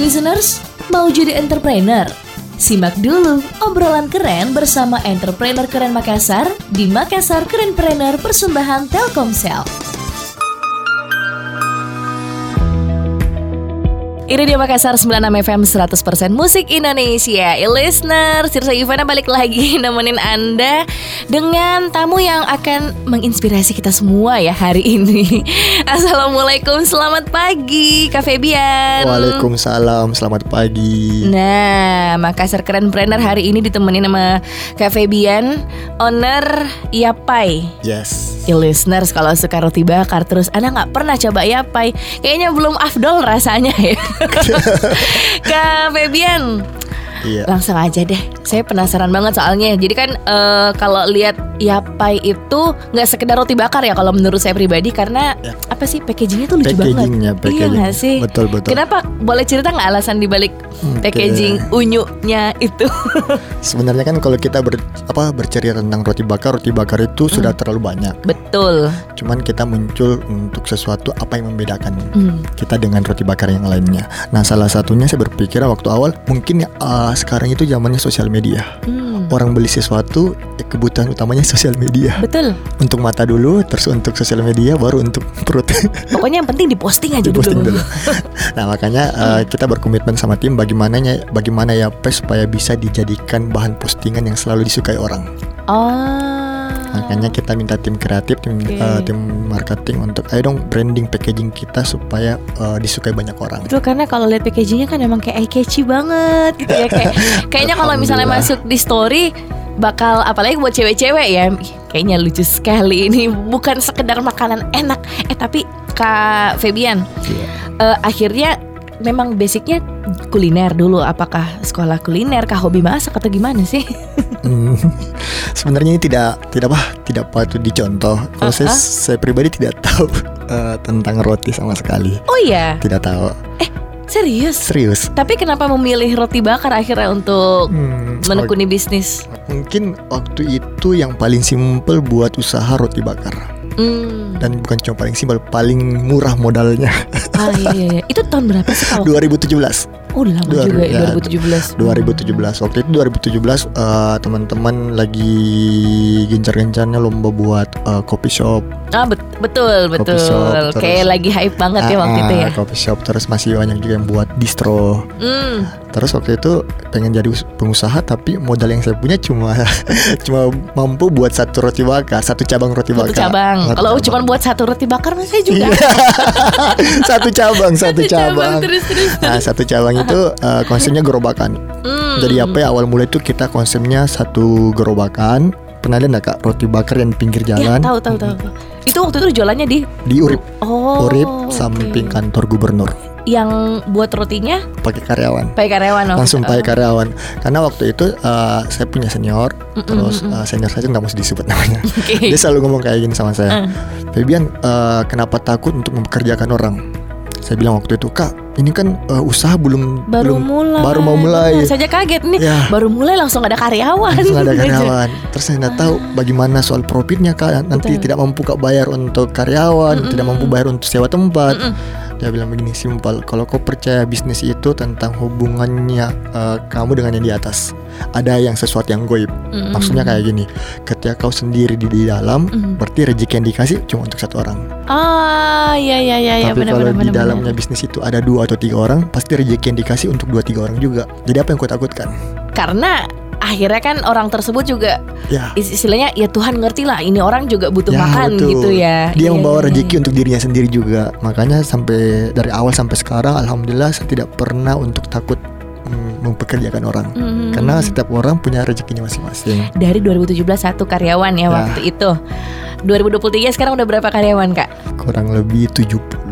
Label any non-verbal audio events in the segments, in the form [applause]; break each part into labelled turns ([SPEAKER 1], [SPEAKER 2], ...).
[SPEAKER 1] listeners, mau jadi entrepreneur? Simak dulu obrolan keren bersama entrepreneur keren Makassar di Makassar Kerenpreneur Persembahan Telkomsel. Ini dia Makassar 96 FM 100% Musik Indonesia. E Listener, Sirsa Ivana balik lagi [laughs] nemenin Anda Dengan tamu yang akan menginspirasi kita semua ya hari ini. [laughs] Assalamualaikum, selamat pagi Kak Febian.
[SPEAKER 2] Waalaikumsalam, selamat pagi.
[SPEAKER 1] Nah, Makassar Keren Planner hari ini ditemenin sama Kak Febian Owner Yapai.
[SPEAKER 2] Yes
[SPEAKER 1] e listeners kalau suka roti bakar terus Anda nggak pernah coba Yapai Kayaknya belum afdol rasanya ya [laughs] Kak Febian
[SPEAKER 2] Iya.
[SPEAKER 1] Langsung aja deh. Saya penasaran banget soalnya. Jadi kan uh, kalau lihat Yapai itu nggak sekedar roti bakar ya kalau menurut saya pribadi karena ya. apa sih packagingnya tuh lucu
[SPEAKER 2] packagingnya,
[SPEAKER 1] banget.
[SPEAKER 2] Packaging.
[SPEAKER 1] Iya gak sih?
[SPEAKER 2] Betul betul.
[SPEAKER 1] Kenapa? Boleh cerita nggak alasan dibalik okay. packaging unyunya itu? [laughs]
[SPEAKER 2] Sebenarnya kan kalau kita ber, apa bercerita tentang roti bakar, roti bakar itu hmm. sudah terlalu banyak.
[SPEAKER 1] Betul.
[SPEAKER 2] Cuman kita muncul untuk sesuatu apa yang membedakan hmm. kita dengan roti bakar yang lainnya. Nah salah satunya saya berpikir waktu awal mungkin uh, sekarang itu zamannya sosial media. Hmm. Orang beli sesuatu eh, kebutuhan utamanya [laughs] sosial media.
[SPEAKER 1] Betul.
[SPEAKER 2] Untuk mata dulu, terus untuk sosial media, baru untuk [laughs] perut.
[SPEAKER 1] Pokoknya yang penting diposting aja
[SPEAKER 2] diposting
[SPEAKER 1] dulu.
[SPEAKER 2] dulu. [laughs] nah makanya uh, kita berkomitmen sama tim bagaimana bagaimana ya supaya bisa dijadikan bahan postingan yang selalu disukai orang.
[SPEAKER 1] Oh.
[SPEAKER 2] Makanya kita minta tim kreatif, tim okay. uh, tim marketing untuk ayo dong branding packaging kita supaya uh, disukai banyak orang.
[SPEAKER 1] Betul karena kalau lihat packagingnya kan emang kayak eye catchy banget gitu ya kayak [laughs] kayaknya kalau misalnya masuk di story bakal apalagi buat cewek-cewek ya kayaknya lucu sekali ini bukan sekedar makanan enak eh tapi Kak Febian yeah. uh, akhirnya memang basicnya kuliner dulu apakah sekolah kuliner kah hobi masak atau gimana sih [laughs]
[SPEAKER 2] hmm, sebenarnya ini tidak tidak apa tidak patut dicontoh kalau uh -huh. saya saya pribadi tidak tahu uh, [laughs] tentang roti sama sekali
[SPEAKER 1] oh iya
[SPEAKER 2] tidak tahu
[SPEAKER 1] eh Serius?
[SPEAKER 2] Serius.
[SPEAKER 1] Tapi kenapa memilih roti bakar akhirnya untuk hmm, menekuni bisnis?
[SPEAKER 2] Mungkin waktu itu yang paling simpel buat usaha roti bakar. Hmm. Dan bukan cuma paling simpel, paling murah modalnya.
[SPEAKER 1] Ah iya iya, iya. itu tahun berapa sih kalau?
[SPEAKER 2] 2017.
[SPEAKER 1] Oh lama 2000, juga ya, 2017
[SPEAKER 2] 2017 Waktu itu 2017 uh, Teman-teman lagi Gencar-gencarnya lomba buat uh, Coffee shop
[SPEAKER 1] Ah bet betul betul shop, terus, Kayak lagi hype banget uh, ya waktu itu ya
[SPEAKER 2] Coffee shop Terus masih banyak juga yang buat distro mm. Terus waktu itu pengen jadi pengusaha Tapi modal yang saya punya cuma [laughs] Cuma mampu buat satu roti bakar Satu cabang roti bakar
[SPEAKER 1] Satu cabang Kalau cuma buat satu roti bakar Saya juga [laughs]
[SPEAKER 2] Satu cabang Satu,
[SPEAKER 1] satu
[SPEAKER 2] cabang,
[SPEAKER 1] cabang terus, terus.
[SPEAKER 2] Nah satu cabang itu uh, konsepnya gerobakan. Hmm. Jadi apa ya awal mulai itu kita konsepnya satu gerobakan. Pernah lihat nggak kak roti bakar yang pinggir
[SPEAKER 1] ya,
[SPEAKER 2] jalan?
[SPEAKER 1] Ya, tahu tahu tahu. Itu waktu itu jualannya di
[SPEAKER 2] di Urip.
[SPEAKER 1] Oh.
[SPEAKER 2] Urip samping okay. kantor gubernur
[SPEAKER 1] yang buat rotinya?
[SPEAKER 2] Pakai karyawan.
[SPEAKER 1] Pakai karyawan
[SPEAKER 2] oh. langsung pakai karyawan. Karena waktu itu uh, saya punya senior mm -mm, terus uh, senior saya nggak mesti disebut [laughs] namanya. Okay. dia selalu ngomong kayak gini sama saya. Uh. Fabian uh, kenapa takut untuk mempekerjakan orang? Saya bilang waktu itu kak ini kan uh, usaha belum
[SPEAKER 1] baru
[SPEAKER 2] belum,
[SPEAKER 1] mulai.
[SPEAKER 2] baru mau mulai.
[SPEAKER 1] Benar, saja kaget nih. Ya. baru mulai langsung ada karyawan.
[SPEAKER 2] Langsung ada [laughs] karyawan. Terus saya nggak tahu bagaimana soal profitnya kak. Nanti Betul. tidak mampu kak bayar untuk karyawan mm -mm. tidak mampu bayar untuk sewa tempat. Mm -mm dia bilang begini simpel kalau kau percaya bisnis itu tentang hubungannya uh, kamu dengan yang di atas ada yang sesuatu yang goib mm-hmm. maksudnya kayak gini ketika kau sendiri di, di dalam mm-hmm. berarti rezeki yang dikasih cuma untuk satu orang
[SPEAKER 1] ah ya ya ya
[SPEAKER 2] tapi
[SPEAKER 1] ya,
[SPEAKER 2] kalau
[SPEAKER 1] bener,
[SPEAKER 2] di dalamnya bener. bisnis itu ada dua atau tiga orang pasti rezeki yang dikasih untuk dua tiga orang juga jadi apa yang kau takutkan
[SPEAKER 1] karena akhirnya kan orang tersebut juga ya. istilahnya ya Tuhan ngerti lah ini orang juga butuh ya, makan betul. gitu ya.
[SPEAKER 2] Dia yeah. membawa rezeki untuk dirinya sendiri juga. Makanya sampai dari awal sampai sekarang alhamdulillah saya tidak pernah untuk takut mm, mempekerjakan orang hmm. karena setiap orang punya rezekinya masing-masing.
[SPEAKER 1] Dari 2017 satu karyawan ya, ya waktu itu. 2023 sekarang udah berapa karyawan kak?
[SPEAKER 2] Kurang lebih 70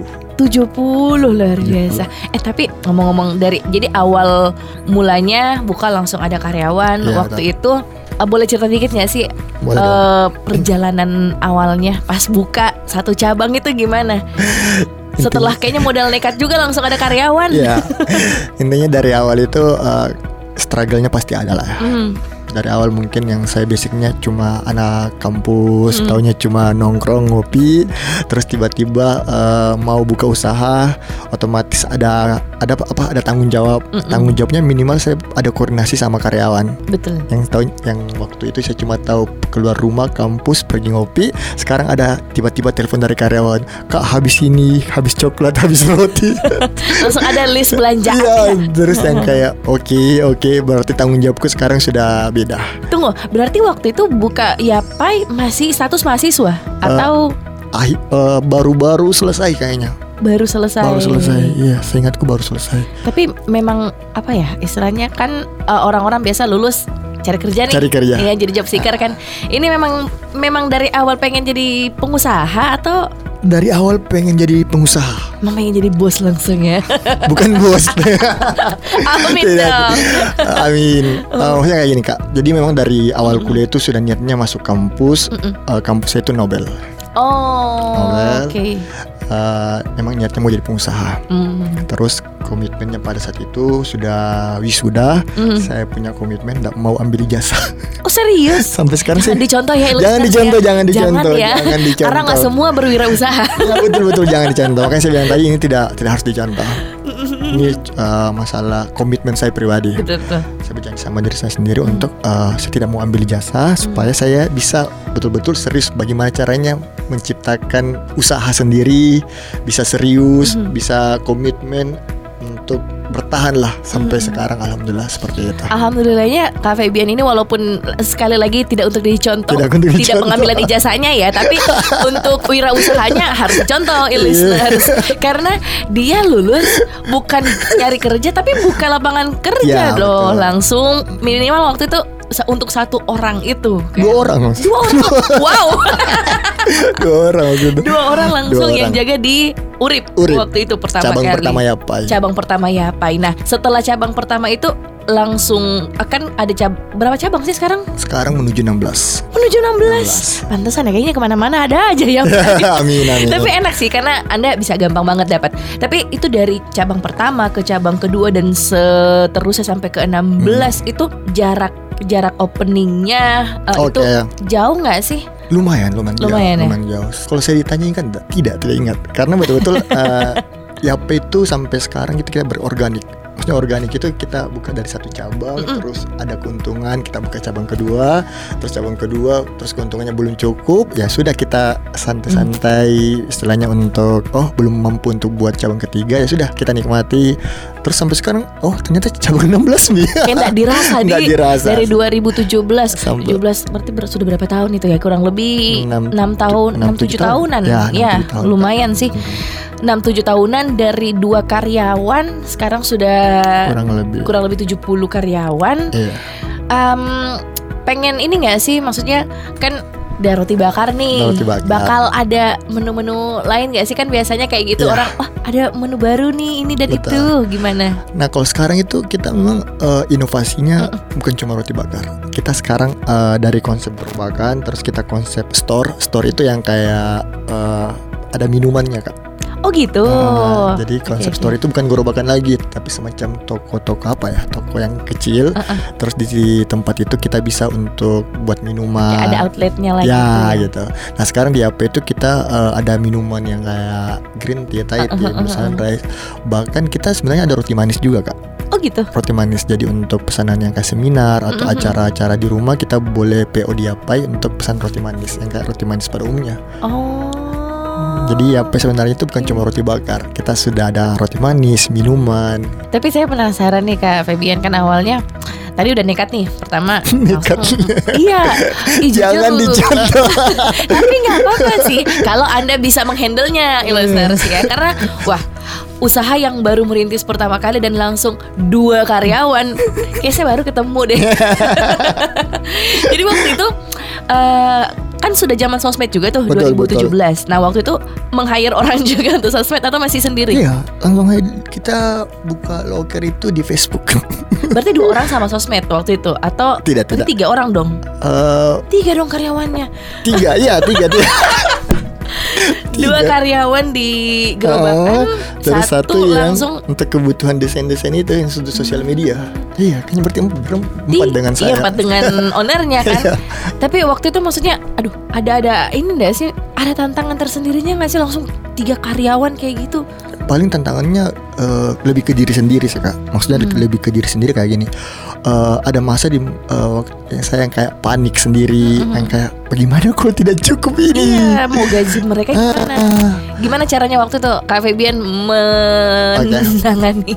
[SPEAKER 1] 70 luar biasa. Eh tapi ngomong-ngomong dari jadi awal mulanya buka langsung ada karyawan ya, waktu itu uh, boleh cerita dikit gak sih uh, perjalanan awalnya pas buka satu cabang itu gimana? [laughs] Setelah kayaknya modal nekat juga langsung ada karyawan.
[SPEAKER 2] Ya [laughs] intinya dari awal itu uh, struggle-nya pasti ada lah. Mm. Dari awal mungkin yang saya basicnya cuma anak kampus,
[SPEAKER 1] Hmm.
[SPEAKER 2] taunya cuma nongkrong ngopi, terus tiba-tiba eh, mau buka usaha, otomatis ada ada apa, apa ada tanggung jawab.
[SPEAKER 1] Mm-mm.
[SPEAKER 2] Tanggung jawabnya minimal saya ada koordinasi sama karyawan.
[SPEAKER 1] Betul.
[SPEAKER 2] Yang tahu yang waktu itu saya cuma tahu keluar rumah kampus pergi ngopi, sekarang ada tiba-tiba telepon dari karyawan, "Kak, habis ini, habis coklat, [laughs] habis roti." [laughs]
[SPEAKER 1] Langsung ada list belanjaan.
[SPEAKER 2] Iya, terus yang kayak oke, oke, berarti tanggung jawabku sekarang sudah beda.
[SPEAKER 1] Tunggu, berarti waktu itu buka Yapai masih status mahasiswa atau
[SPEAKER 2] Ah, eh, baru-baru selesai kayaknya.
[SPEAKER 1] baru selesai?
[SPEAKER 2] Baru selesai. Iya, saya ingatku baru selesai.
[SPEAKER 1] Tapi memang apa ya istilahnya kan uh, orang-orang biasa lulus cari kerja nih.
[SPEAKER 2] Cari kerja.
[SPEAKER 1] Iya, jadi job seeker kan. [laughs] Ini memang memang dari awal pengen jadi pengusaha atau
[SPEAKER 2] Dari awal pengen jadi pengusaha,
[SPEAKER 1] memang pengen jadi bos langsung ya? [laughs]
[SPEAKER 2] bukan bos. [laughs]
[SPEAKER 1] Amin dong.
[SPEAKER 2] Amin. Eh, maksudnya kayak gini kak. Jadi memang dari awal kuliah itu sudah niatnya masuk kampus.
[SPEAKER 1] Mm-mm.
[SPEAKER 2] Eh, kampusnya itu Nobel.
[SPEAKER 1] Oh,
[SPEAKER 2] Nobel.
[SPEAKER 1] oke.
[SPEAKER 2] Eh, memang niatnya mau jadi pengusaha.
[SPEAKER 1] Hmm.
[SPEAKER 2] Terus komitmennya pada saat itu sudah wisuda.
[SPEAKER 1] Hmm.
[SPEAKER 2] Saya punya komitmen tidak mau ambil ijazah.
[SPEAKER 1] Oh serius? [laughs]
[SPEAKER 2] Sampai sekarang
[SPEAKER 1] Jangan
[SPEAKER 2] sih.
[SPEAKER 1] dicontoh ya
[SPEAKER 2] Jangan dicontoh,
[SPEAKER 1] ya.
[SPEAKER 2] jangan dicontoh,
[SPEAKER 1] ya.
[SPEAKER 2] jangan dicontoh.
[SPEAKER 1] Karena nggak semua berwirausaha. [laughs]
[SPEAKER 2] Ya, betul betul jangan dicontoh. Makanya saya bilang tadi ini tidak tidak harus dicontoh. Ini eh, masalah komitmen saya pribadi.
[SPEAKER 1] betul betul.
[SPEAKER 2] Saya berjanji sama diri saya sendiri untuk eh, saya tidak mau ambil jasa supaya saya bisa betul-betul serius bagaimana caranya menciptakan usaha sendiri, bisa serius,
[SPEAKER 1] Mhm.
[SPEAKER 2] bisa komitmen untuk bertahan lah sampai
[SPEAKER 1] Mhm.
[SPEAKER 2] sekarang alhamdulillah seperti itu.
[SPEAKER 1] Alhamdulillahnya Kak Febian ini walaupun sekali lagi tidak untuk dicontoh,
[SPEAKER 2] Tidak untuk dicontoh.
[SPEAKER 1] pengambilan ijazahnya ya, tapi [laughs] untuk wirausahanya harus dicontoh,
[SPEAKER 2] Iya.
[SPEAKER 1] listeners. Karena dia lulus bukan nyari kerja tapi buka lapangan kerja
[SPEAKER 2] Ya,
[SPEAKER 1] loh,
[SPEAKER 2] betul.
[SPEAKER 1] langsung minimal waktu itu untuk satu orang itu.
[SPEAKER 2] Dua orang.
[SPEAKER 1] Dua orang. wow, [laughs]
[SPEAKER 2] Dua orang maksudnya.
[SPEAKER 1] dua orang langsung
[SPEAKER 2] Dua
[SPEAKER 1] yang
[SPEAKER 2] orang.
[SPEAKER 1] jaga di Urip,
[SPEAKER 2] Urip.
[SPEAKER 1] waktu itu pertama
[SPEAKER 2] Cabang
[SPEAKER 1] kali.
[SPEAKER 2] pertama ya Pak.
[SPEAKER 1] cabang pertama Yapai. Nah, setelah cabang pertama itu langsung akan ada cab berapa cabang sih sekarang?
[SPEAKER 2] Sekarang menuju 16.
[SPEAKER 1] Menuju 16. Pantesan ya kayaknya ke mana-mana ada aja ya. [laughs]
[SPEAKER 2] amin amin.
[SPEAKER 1] Tapi enak sih karena Anda bisa gampang banget dapat. Tapi itu dari cabang pertama ke cabang kedua dan seterusnya sampai ke 16 itu jarak jarak openingnya eh,
[SPEAKER 2] Oke.
[SPEAKER 1] itu jauh nggak sih?
[SPEAKER 2] Lumayan, lumayan,
[SPEAKER 1] Lumayan ya?
[SPEAKER 2] jauh, lumayan jauh. Kalau saya ditanya kan tidak, tidak, ingat. Karena betul-betul [laughs] eh, Yape itu sampai sekarang kita, kita berorganik. Maksudnya organik itu kita buka dari satu cabang,
[SPEAKER 1] Mm-mm.
[SPEAKER 2] terus ada keuntungan, kita buka cabang kedua, terus cabang kedua, terus keuntungannya belum cukup, ya sudah kita santai-santai istilahnya untuk oh belum mampu untuk buat cabang ketiga, ya sudah kita nikmati. Terus sampai sekarang, oh ternyata cabang 16 nih. [laughs]
[SPEAKER 1] Kayak nggak dirasa
[SPEAKER 2] Nggak
[SPEAKER 1] di
[SPEAKER 2] dirasa.
[SPEAKER 1] dari 2017
[SPEAKER 2] Sampai-
[SPEAKER 1] 17 berarti ber- sudah berapa tahun itu ya kurang lebih
[SPEAKER 2] Enam-
[SPEAKER 1] 6 tahun
[SPEAKER 2] enam,
[SPEAKER 1] 6
[SPEAKER 2] tujuh
[SPEAKER 1] 7
[SPEAKER 2] tahun.
[SPEAKER 1] tahunan
[SPEAKER 2] Ya,
[SPEAKER 1] ya
[SPEAKER 2] tahun.
[SPEAKER 1] lumayan sih 6 7 tahunan dari dua karyawan sekarang sudah
[SPEAKER 2] kurang lebih.
[SPEAKER 1] kurang lebih 70 karyawan
[SPEAKER 2] Iya.
[SPEAKER 1] Em, pengen ini nggak sih maksudnya kan ada roti bakar nih
[SPEAKER 2] Roti bakar.
[SPEAKER 1] bakal ada menu-menu lain nggak sih kan biasanya kayak gitu
[SPEAKER 2] Iya.
[SPEAKER 1] orang wah ada menu baru nih ini dan
[SPEAKER 2] Betul.
[SPEAKER 1] itu gimana
[SPEAKER 2] Nah kalau sekarang itu kita memang eh, inovasinya bukan cuma roti bakar. Kita sekarang eh, dari konsep gerbakan, terus kita konsep store. Store itu yang kayak eh, ada minumannya kak.
[SPEAKER 1] Oh gitu
[SPEAKER 2] Nah, jadi konsep
[SPEAKER 1] oke.
[SPEAKER 2] store itu bukan gerobakan lagi, tapi semacam toko-toko apa ya, toko yang kecil.
[SPEAKER 1] Uh-uh.
[SPEAKER 2] Terus di, tempat itu kita bisa untuk buat minuman.
[SPEAKER 1] Kayak ada outletnya lagi
[SPEAKER 2] ya
[SPEAKER 1] gitu
[SPEAKER 2] gitu. Nah sekarang di AP itu kita eh, ada minuman yang kayak green tea, Thai
[SPEAKER 1] Uh,
[SPEAKER 2] tea,
[SPEAKER 1] uh, uh, uh.
[SPEAKER 2] sunrise. Bahkan kita sebenarnya ada roti manis juga kak
[SPEAKER 1] oh gitu
[SPEAKER 2] roti manis jadi untuk pesanan yang kayak seminar atau
[SPEAKER 1] Mhm.
[SPEAKER 2] acara-acara di rumah kita boleh PO di Yapai untuk pesan roti manis yang kayak roti manis pada umumnya.
[SPEAKER 1] oh
[SPEAKER 2] Jadi Yapai sebenarnya itu bukan cuma roti bakar, kita sudah ada roti manis, minuman.
[SPEAKER 1] Tapi saya penasaran nih Kak Febian kan awalnya tadi udah nekat nih pertama [laughs]
[SPEAKER 2] Nekat.
[SPEAKER 1] iya. [laughs]
[SPEAKER 2] Jangan dicontoh. [laughs]
[SPEAKER 1] tapi nggak apa-apa sih kalau anda bisa menghandlenya ilustrasi ya karena wah usaha yang baru merintis pertama kali dan langsung dua karyawan kayak saya baru ketemu deh jadi waktu itu eh, kan sudah zaman sosmed juga tuh
[SPEAKER 2] Betul,
[SPEAKER 1] 2017 nah waktu itu meng-hire orang [laughs] juga untuk sosmed atau masih sendiri
[SPEAKER 2] Iya, langsung kita buka loker itu di Facebook. [laughs]
[SPEAKER 1] berarti dua orang sama sosmed waktu itu atau
[SPEAKER 2] Tidak, tidak.
[SPEAKER 1] tiga orang dong
[SPEAKER 2] Eh,
[SPEAKER 1] tiga dong karyawannya
[SPEAKER 2] tiga, iya tiga, tiga. [laughs] [laughs]
[SPEAKER 1] dua karyawan di gerobakan
[SPEAKER 2] Oh, terus
[SPEAKER 1] satu,
[SPEAKER 2] satu, yang
[SPEAKER 1] langsung
[SPEAKER 2] untuk kebutuhan desain-desain itu yang untuk sosial media. Iya, kayaknya berarti berempat
[SPEAKER 1] Di-
[SPEAKER 2] dengan saya.
[SPEAKER 1] Iya empat dengan [laughs] ownernya kan.
[SPEAKER 2] Iya.
[SPEAKER 1] Tapi waktu itu maksudnya, aduh, ada ada ini enggak sih? Ada tantangan tersendirinya nggak sih langsung tiga karyawan kayak gitu?
[SPEAKER 2] Paling tantangannya eh, lebih ke diri sendiri sih kak. Maksudnya
[SPEAKER 1] Hmm.
[SPEAKER 2] lebih ke diri sendiri kayak gini. Eh, ada masa di waktu yang saya yang kayak panik sendiri,
[SPEAKER 1] Mhm.
[SPEAKER 2] yang kayak bagaimana kalau tidak cukup ini.
[SPEAKER 1] Iya, mau gaji mereka
[SPEAKER 2] Ah,
[SPEAKER 1] gimana?
[SPEAKER 2] ah.
[SPEAKER 1] Gimana caranya waktu itu Kak Febian menangani?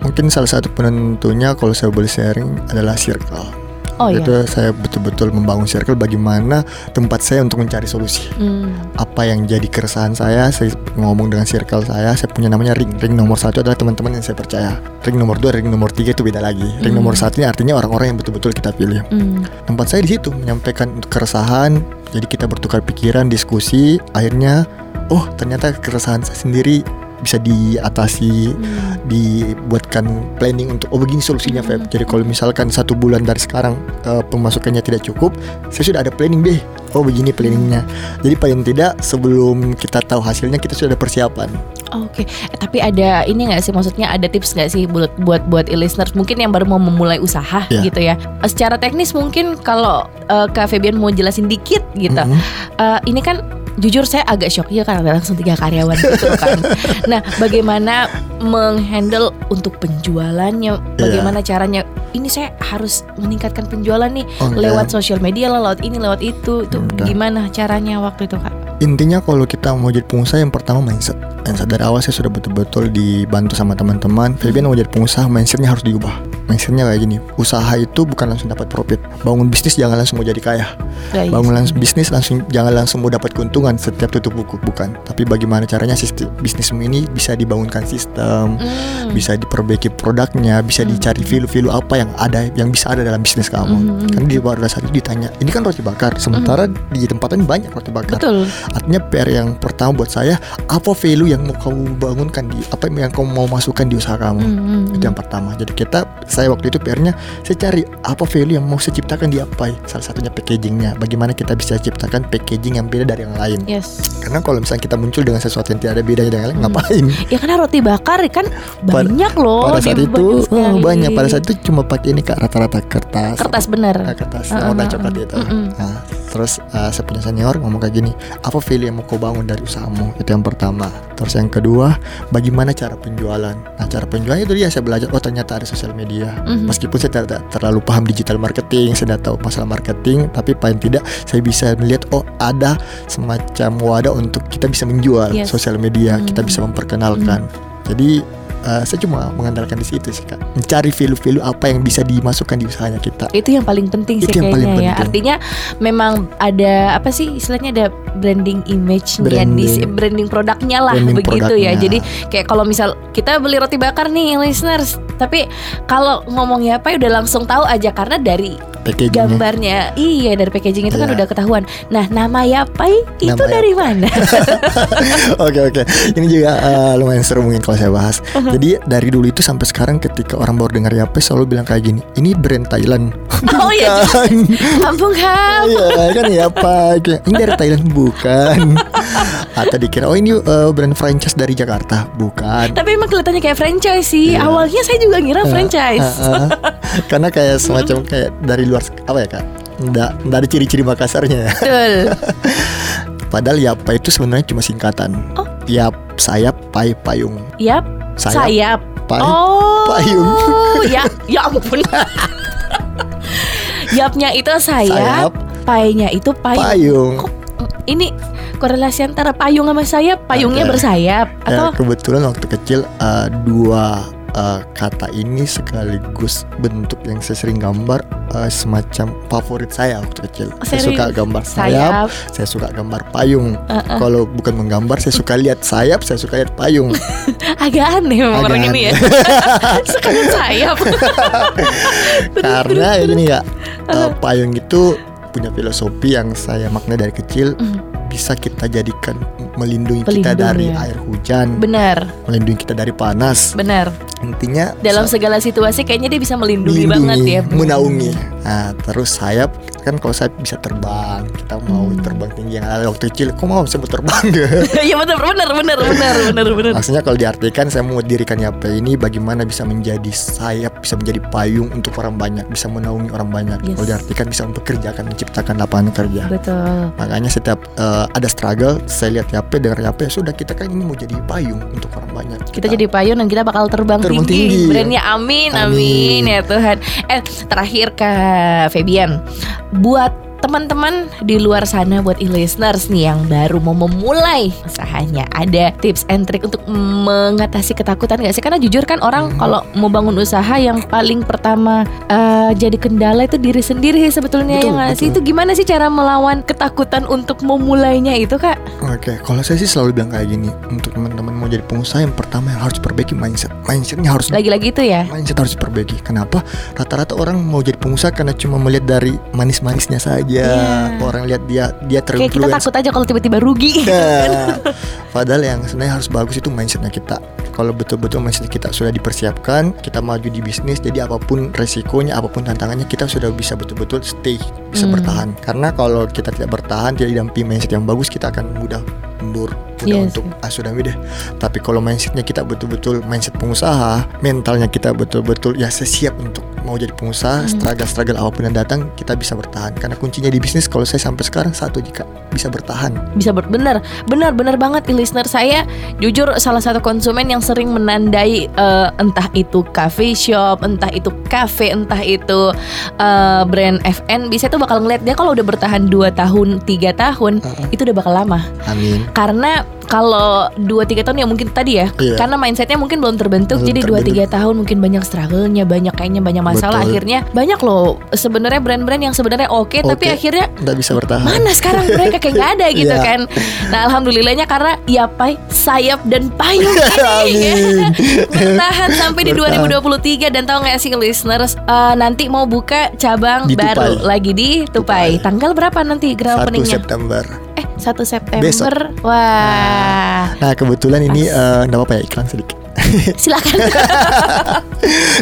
[SPEAKER 2] Mungkin salah satu penentunya kalau saya boleh sharing adalah circle.
[SPEAKER 1] Oh iya.
[SPEAKER 2] Itu saya betul-betul membangun circle bagaimana tempat saya untuk mencari solusi.
[SPEAKER 1] Hmm.
[SPEAKER 2] Apa yang jadi keresahan saya, saya ngomong dengan circle saya, saya punya namanya ring. Ring nomor satu adalah teman-teman yang saya percaya. Ring nomor dua, ring nomor tiga itu beda lagi. Ring
[SPEAKER 1] Hmm.
[SPEAKER 2] nomor satu ini artinya orang-orang yang betul-betul kita pilih.
[SPEAKER 1] Hmm.
[SPEAKER 2] Tempat saya di situ menyampaikan untuk keresahan. Jadi kita bertukar pikiran, diskusi. Akhirnya, oh ternyata keresahan saya sendiri bisa diatasi
[SPEAKER 1] Hmm.
[SPEAKER 2] dibuatkan planning untuk oh begini solusinya Feb.
[SPEAKER 1] Hmm.
[SPEAKER 2] Jadi kalau misalkan satu bulan dari sekarang eh, pemasukannya tidak cukup, saya sudah ada planning B. Oh begini planningnya. Jadi paling tidak sebelum kita tahu hasilnya kita sudah ada persiapan.
[SPEAKER 1] Oke, Eh, tapi ada ini nggak sih maksudnya ada tips nggak sih buat buat buat e-listeners mungkin yang baru mau memulai usaha
[SPEAKER 2] Iya.
[SPEAKER 1] gitu ya. Eh, Secara teknis mungkin kalau eh, Kak Febian mau jelasin dikit gitu.
[SPEAKER 2] Mhm.
[SPEAKER 1] Eh, ini kan jujur saya agak shock ya karena langsung tiga karyawan gitu kan. [laughs] Nah, bagaimana menghandle untuk penjualannya? Bagaimana caranya? Ini saya harus meningkatkan penjualan nih
[SPEAKER 2] Oh, iya.
[SPEAKER 1] lewat sosial media lah, lewat ini, lewat itu. Itu
[SPEAKER 2] Udah.
[SPEAKER 1] gimana caranya waktu itu kak?
[SPEAKER 2] Intinya kalau kita mau jadi pengusaha yang pertama mindset. Mindset dari awal saya sudah betul-betul dibantu sama teman-teman. Fabian mau jadi pengusaha mindsetnya harus diubah. Mindsetnya kayak gini. Usaha itu bukan langsung dapat profit. Bangun bisnis jangan langsung mau jadi kaya.
[SPEAKER 1] Guys.
[SPEAKER 2] Bangun langsung bisnis langsung jangan langsung mau dapat keuntungan setiap tutup buku bukan. Tapi bagaimana caranya sistem bisnismu ini bisa dibangunkan sistem,
[SPEAKER 1] Hmm.
[SPEAKER 2] bisa diperbaiki produknya, bisa
[SPEAKER 1] Hmm.
[SPEAKER 2] dicari value-value apa yang ada yang bisa ada dalam bisnis kamu.
[SPEAKER 1] Hmm.
[SPEAKER 2] Karena di pada saat itu ditanya, ini kan roti bakar, sementara di tempat lain banyak roti bakar.
[SPEAKER 1] Betul.
[SPEAKER 2] Artinya PR yang pertama buat saya, apa value yang mau kamu bangunkan di apa yang kamu mau masukkan di usaha kamu?
[SPEAKER 1] Hmm.
[SPEAKER 2] Itu yang pertama. Jadi kita, saya waktu itu PR-nya, saya cari apa value yang mau saya ciptakan di apa? Salah satunya packagingnya. Bagaimana kita bisa ciptakan packaging yang beda dari yang lain?
[SPEAKER 1] Yes.
[SPEAKER 2] Karena kalau misalnya kita muncul dengan sesuatu yang tidak ada bedanya dengan yang lain,
[SPEAKER 1] Hmm.
[SPEAKER 2] ngapain?
[SPEAKER 1] Ya karena roti bakar kan banyak loh.
[SPEAKER 2] Pada saat
[SPEAKER 1] di-
[SPEAKER 2] itu
[SPEAKER 1] banyak
[SPEAKER 2] oh, banyak. Pada saat itu cuma pakai ini kak rata-rata kertas.
[SPEAKER 1] kertas bener.
[SPEAKER 2] Ah, kertas warna
[SPEAKER 1] ah,
[SPEAKER 2] coklat
[SPEAKER 1] ah.
[SPEAKER 2] itu.
[SPEAKER 1] Mm-mm.
[SPEAKER 2] Nah, terus uh, saya punya senior ngomong kayak gini, apa value yang mau kau bangun dari usahamu? Itu yang pertama. Terus yang kedua, bagaimana cara penjualan? Nah, cara penjualan itu dia saya belajar. Oh ternyata ada sosial media.
[SPEAKER 1] Mhm.
[SPEAKER 2] Meskipun saya tidak terlalu paham digital marketing, saya tidak tahu masalah marketing, tapi paling tidak saya bisa melihat oh ada semacam wadah untuk kita bisa menjual
[SPEAKER 1] Yes.
[SPEAKER 2] sosial media, kita
[SPEAKER 1] Hmm.
[SPEAKER 2] bisa memperkenalkan. Jadi uh, saya cuma mengandalkan di situ sih kak, mencari value-value apa yang bisa dimasukkan di usahanya kita.
[SPEAKER 1] Itu yang paling penting sih
[SPEAKER 2] Itu yang paling
[SPEAKER 1] kayaknya ya.
[SPEAKER 2] penting.
[SPEAKER 1] Artinya memang ada apa sih istilahnya ada branding image-nya di
[SPEAKER 2] Branding.
[SPEAKER 1] branding produknya lah
[SPEAKER 2] Branding
[SPEAKER 1] begitu ya.
[SPEAKER 2] produknya.
[SPEAKER 1] Jadi kayak kalau misal kita beli roti bakar nih listeners, tapi kalau ngomongnya apa ya udah langsung tahu aja karena dari
[SPEAKER 2] Packagingnya.
[SPEAKER 1] gambarnya. Iya, dari packaging itu kan
[SPEAKER 2] Iya.
[SPEAKER 1] udah ketahuan. Nah, nama Yapai itu
[SPEAKER 2] Nama
[SPEAKER 1] dari mana? [laughs]
[SPEAKER 2] Oke oke, ini juga uh, lumayan seru mungkin kalau saya bahas. Jadi dari dulu itu sampai sekarang ketika orang baru dengar Yape selalu bilang kayak gini, ini brand Thailand. [laughs]
[SPEAKER 1] oh iya, kampung hal.
[SPEAKER 2] Iya kan ya apa? Ini dari Thailand bukan? [laughs] Atau dikira oh ini uh, brand franchise dari Jakarta bukan?
[SPEAKER 1] Tapi emang kelihatannya kayak franchise sih.
[SPEAKER 2] Iya.
[SPEAKER 1] Awalnya saya juga ngira franchise.
[SPEAKER 2] Uh, uh, [laughs] Karena kayak semacam kayak dari luar apa ya kak? Nggak, nggak ada ciri-ciri Makassarnya ya.
[SPEAKER 1] Betul.
[SPEAKER 2] Padahal Yapa itu sebenarnya cuma singkatan.
[SPEAKER 1] Oh.
[SPEAKER 2] Yap, sayap, pai, payung.
[SPEAKER 1] Yap,
[SPEAKER 2] Sayap,
[SPEAKER 1] sayap.
[SPEAKER 2] pai,
[SPEAKER 1] oh,
[SPEAKER 2] payung. [laughs]
[SPEAKER 1] ya, ya ampun. [laughs] Yapnya itu sayap,
[SPEAKER 2] Sayap.
[SPEAKER 1] painya itu payung.
[SPEAKER 2] payung.
[SPEAKER 1] Kok ini korelasi antara payung sama sayap? Payungnya
[SPEAKER 2] Ada.
[SPEAKER 1] bersayap
[SPEAKER 2] Ya,
[SPEAKER 1] atau?
[SPEAKER 2] kebetulan waktu kecil uh, dua uh, kata ini sekaligus bentuk yang saya sering gambar uh, semacam favorit saya waktu kecil.
[SPEAKER 1] Oh,
[SPEAKER 2] saya suka gambar sayap,
[SPEAKER 1] sayap.
[SPEAKER 2] saya suka gambar payung.
[SPEAKER 1] Uh-uh.
[SPEAKER 2] Kalau bukan menggambar, saya suka lihat sayap, saya suka lihat payung. [laughs]
[SPEAKER 1] Agak aneh memang
[SPEAKER 2] Agak
[SPEAKER 1] orang ini ya. [laughs] Suka sayap. [laughs]
[SPEAKER 2] Karena ini ya, uh, payung itu punya filosofi yang saya makna dari kecil.
[SPEAKER 1] Mm.
[SPEAKER 2] Bisa kita jadikan melindungi kita
[SPEAKER 1] Pelindung
[SPEAKER 2] dari
[SPEAKER 1] ya.
[SPEAKER 2] air hujan,
[SPEAKER 1] Benar,
[SPEAKER 2] melindungi kita dari panas,
[SPEAKER 1] benar.
[SPEAKER 2] intinya
[SPEAKER 1] Dalam segala situasi kayaknya dia bisa melindungi,
[SPEAKER 2] melindungi,
[SPEAKER 1] banget ya.
[SPEAKER 2] menaungi. Nah, terus sayap kan kalau sayap bisa terbang, kita mau
[SPEAKER 1] Hmm.
[SPEAKER 2] terbang tinggi yang ada waktu kecil, kok mau mau terbang [laughs]
[SPEAKER 1] Iya benar benar benar benar benar benar.
[SPEAKER 2] Maksudnya kalau diartikan saya mau dirikan YP ini bagaimana bisa menjadi sayap, bisa menjadi payung untuk orang banyak, bisa menaungi orang banyak.
[SPEAKER 1] Yes.
[SPEAKER 2] Kalau diartikan bisa untuk kerjakan, menciptakan lapangan kerja.
[SPEAKER 1] Betul.
[SPEAKER 2] Makanya setiap ada struggle, saya lihat YP, dengar YP, sudah kita kan ini mau jadi payung untuk orang banyak.
[SPEAKER 1] Kita jadi payung dan kita bakal terbang,
[SPEAKER 2] Terbang
[SPEAKER 1] tinggi.
[SPEAKER 2] tinggi.
[SPEAKER 1] Brandnya amin, amin,
[SPEAKER 2] Amin.
[SPEAKER 1] ya Tuhan. Eh terakhir Kak Febian, buat teman-teman di luar sana buat e-listeners nih yang baru mau memulai usahanya ada tips and trick untuk mengatasi ketakutan gak sih karena jujur kan orang
[SPEAKER 2] Hmm.
[SPEAKER 1] kalau mau bangun usaha yang paling pertama eh, jadi kendala itu diri sendiri sebetulnya
[SPEAKER 2] Betul,
[SPEAKER 1] ya sih itu gimana sih cara melawan ketakutan untuk memulainya itu kak
[SPEAKER 2] Oke, kalau saya sih selalu bilang kayak gini, untuk teman-teman mau jadi pengusaha yang pertama yang harus perbaiki mindset. Mindsetnya harus
[SPEAKER 1] lagi-lagi itu ya
[SPEAKER 2] mindset harus diperbaiki. Kenapa? Rata-rata orang mau jadi pengusaha karena cuma melihat dari manis-manisnya saja.
[SPEAKER 1] Iya.
[SPEAKER 2] Orang lihat dia dia
[SPEAKER 1] kayak kita takut aja kalau tiba-tiba rugi
[SPEAKER 2] Nah, padahal yang sebenarnya harus bagus itu mindsetnya kita. Kalau betul-betul mindset kita sudah dipersiapkan, kita maju di bisnis, jadi apa pun resikonya, apa pun tantangannya, kita sudah bisa betul-betul stay, bisa
[SPEAKER 1] Hmm.
[SPEAKER 2] bertahan. Karena kalau kita tidak bertahan, tidak didampingi mindset yang bagus, kita akan mudah mundur, mudah
[SPEAKER 1] Yes.
[SPEAKER 2] untuk ah sudah deh. Tapi kalau mindsetnya kita betul-betul mindset pengusaha, mentalnya kita betul-betul ya sesiap untuk mau jadi pengusaha,
[SPEAKER 1] Hmm.
[SPEAKER 2] struggle-struggle apa pun yang datang, kita bisa bertahan. Karena kuncinya di bisnis, kalau saya sampai sekarang satu jika bisa bertahan.
[SPEAKER 1] bisa ber benar benar benar banget listener saya jujur salah satu konsumen yang sering menandai eh, entah itu cafe shop entah itu cafe entah itu eh, brand FN bisa tuh bakal ngeliat dia kalau udah bertahan 2 tahun tiga tahun
[SPEAKER 2] Uh-uh.
[SPEAKER 1] itu udah bakal lama
[SPEAKER 2] Amin.
[SPEAKER 1] karena kalau 2-3 tahun ya mungkin tadi ya
[SPEAKER 2] Iya.
[SPEAKER 1] karena mindsetnya mungkin belum terbentuk
[SPEAKER 2] Belum
[SPEAKER 1] jadi 2-3 tahun mungkin banyak struggle-nya banyak kayaknya banyak masalah
[SPEAKER 2] Betul.
[SPEAKER 1] akhirnya banyak loh sebenarnya brand-brand yang sebenarnya oke tapi
[SPEAKER 2] Oke.
[SPEAKER 1] akhirnya
[SPEAKER 2] Nggak bisa bertahan.
[SPEAKER 1] mana sekarang mereka kayak nggak ada gitu [laughs]
[SPEAKER 2] Iya.
[SPEAKER 1] kan nah alhamdulillahnya karena Yapai sayap dan payung [laughs] ini bertahan sampai di
[SPEAKER 2] Bertahan.
[SPEAKER 1] 2023 dan tahu nggak sih listeners eh, nanti mau buka cabang
[SPEAKER 2] Di
[SPEAKER 1] baru
[SPEAKER 2] Tupai.
[SPEAKER 1] lagi di Tupai.
[SPEAKER 2] Tupai.
[SPEAKER 1] tanggal berapa nanti grand
[SPEAKER 2] 1
[SPEAKER 1] openingnya
[SPEAKER 2] September.
[SPEAKER 1] Eh 1 September
[SPEAKER 2] Besok.
[SPEAKER 1] wah
[SPEAKER 2] Nah kebetulan ini
[SPEAKER 1] Pas.
[SPEAKER 2] eh, nggak apa-apa ya iklan sedikit. [laughs]
[SPEAKER 1] silakan [laughs]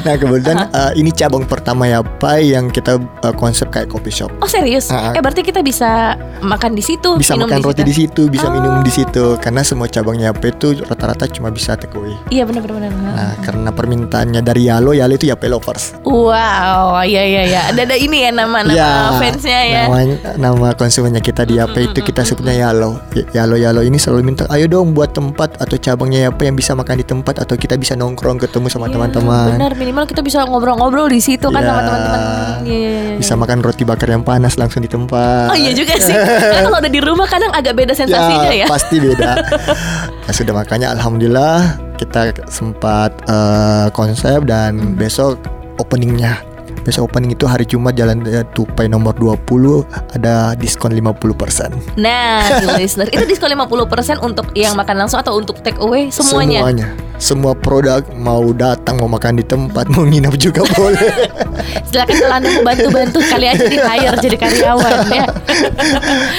[SPEAKER 2] Nah kebetulan eh, ini cabang pertama ya Pai yang kita eh, konsep kayak coffee shop.
[SPEAKER 1] oh serius
[SPEAKER 2] Ah.
[SPEAKER 1] eh berarti kita bisa makan di situ
[SPEAKER 2] Bisa
[SPEAKER 1] minum
[SPEAKER 2] makan
[SPEAKER 1] di
[SPEAKER 2] roti
[SPEAKER 1] situ.
[SPEAKER 2] di situ, bisa minum di
[SPEAKER 1] Oh.
[SPEAKER 2] situ. Karena semua cabangnya Pai itu rata-rata cuma bisa take away.
[SPEAKER 1] iya benar benar.
[SPEAKER 2] Nah karena permintaannya dari Yalo, Yalo itu Yape Lovers.
[SPEAKER 1] wow iya iya iya ada ada ini ya nama nama
[SPEAKER 2] Ya,
[SPEAKER 1] fansnya ya
[SPEAKER 2] Nama, nama konsumennya kita di Yape itu kita sebutnya Yalo. Yalo Yalo ini selalu minta, ayo dong buat tempat atau cabangnya Yape yang bisa makan di tempat atau kita bisa nongkrong ketemu sama
[SPEAKER 1] Iya,
[SPEAKER 2] teman-teman.
[SPEAKER 1] Benar, minimal kita bisa ngobrol-ngobrol di situ kan
[SPEAKER 2] Iya.
[SPEAKER 1] sama teman-teman. Iya, iya, iya.
[SPEAKER 2] Bisa makan roti bakar yang panas langsung di tempat.
[SPEAKER 1] Oh iya juga sih. Karena kalau udah di rumah kadang agak beda sensasinya ya.
[SPEAKER 2] pasti beda. ya [laughs] sudah makanya alhamdulillah kita sempat eh, konsep
[SPEAKER 1] Hmm.
[SPEAKER 2] dan besok openingnya. Besok opening itu hari Jumat jalan eh, Tupai nomor 20 ada diskon 50%.
[SPEAKER 1] Nah, listener, itu diskon 50% untuk yang makan langsung atau untuk take away semuanya.
[SPEAKER 2] Semuanya. Semua produk mau datang mau makan di tempat mau nginap juga [laughs] boleh.
[SPEAKER 1] Silakan kalau Anda mau bantu-bantu kali aja di hire jadi karyawan ya.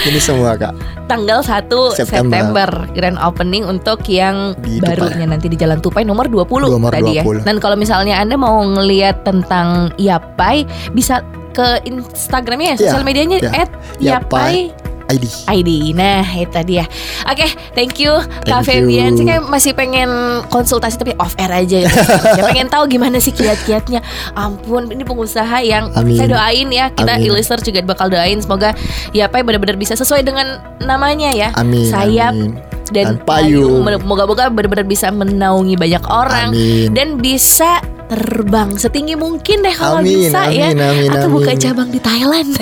[SPEAKER 2] Ini semua Kak.
[SPEAKER 1] Tanggal 1 September.
[SPEAKER 2] September.
[SPEAKER 1] grand opening untuk yang
[SPEAKER 2] Di
[SPEAKER 1] barunya nanti di Jalan Tupai nomor 20
[SPEAKER 2] Nomor
[SPEAKER 1] tadi ya.
[SPEAKER 2] 20.
[SPEAKER 1] Dan kalau misalnya Anda mau ngelihat tentang Yapai bisa ke Instagramnya ya,
[SPEAKER 2] Iya,
[SPEAKER 1] sosial medianya
[SPEAKER 2] iya.
[SPEAKER 1] at Yapai
[SPEAKER 2] ID.
[SPEAKER 1] ID. Nah, itu dia. Oke, thank you Kak Febian. Saya masih pengen konsultasi tapi off air aja ya. Saya [laughs] pengen tahu gimana sih kiat-kiatnya. Ampun, ini pengusaha yang
[SPEAKER 2] Amin.
[SPEAKER 1] saya doain ya. Kita
[SPEAKER 2] Amin.
[SPEAKER 1] e-listener juga bakal doain semoga ya apa benar-benar bisa sesuai dengan namanya ya.
[SPEAKER 2] Amin.
[SPEAKER 1] Sayap
[SPEAKER 2] amin.
[SPEAKER 1] dan,
[SPEAKER 2] Dan payung.
[SPEAKER 1] payung. Moga-moga benar-benar bisa menaungi banyak orang
[SPEAKER 2] Amin.
[SPEAKER 1] dan bisa terbang setinggi mungkin deh kalau
[SPEAKER 2] Amin,
[SPEAKER 1] bisa ya.
[SPEAKER 2] amin, amin,
[SPEAKER 1] Atau buka
[SPEAKER 2] amin.
[SPEAKER 1] cabang di Thailand. [laughs]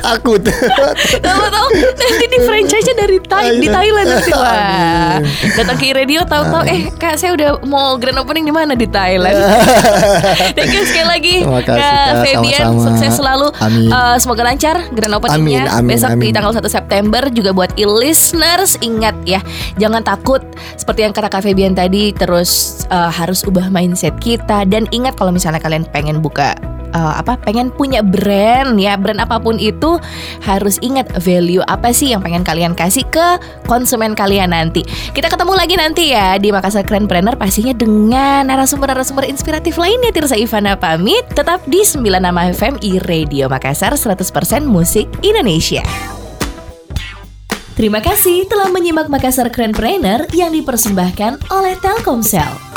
[SPEAKER 2] Takut.
[SPEAKER 1] Tahu-tahu nanti di franchise-nya dari Thai di Thailand nanti [laughs] wah.
[SPEAKER 2] Amin.
[SPEAKER 1] Datang ke radio tahu-tahu eh Kak saya udah mau grand opening di mana di Thailand. [laughs] Thank you sekali lagi
[SPEAKER 2] Terima kasih,
[SPEAKER 1] Kak
[SPEAKER 2] Sama-sama.
[SPEAKER 1] sukses selalu.
[SPEAKER 2] Amin.
[SPEAKER 1] Eh, semoga lancar grand openingnya
[SPEAKER 2] Amin, amin,
[SPEAKER 1] besok di
[SPEAKER 2] amin.
[SPEAKER 1] tanggal 1 September juga buat e-listeners ingat ya jangan takut seperti yang kata Kak Febian tadi terus eh, harus ubah mindset kita dan ingat kalau misalnya kalian pengen buka uh, apa pengen punya brand ya, brand apa pun itu harus ingat value apa sih yang pengen kalian kasih ke konsumen kalian nanti. Kita ketemu lagi nanti ya di Makassar Keren Planner pastinya dengan narasumber-narasumber inspiratif lainnya Tirsa Ivana pamit tetap di 96 FM i Radio Makassar 100% musik Indonesia. Terima kasih telah menyimak Makassar Keren Planner yang dipersembahkan oleh Telkomsel.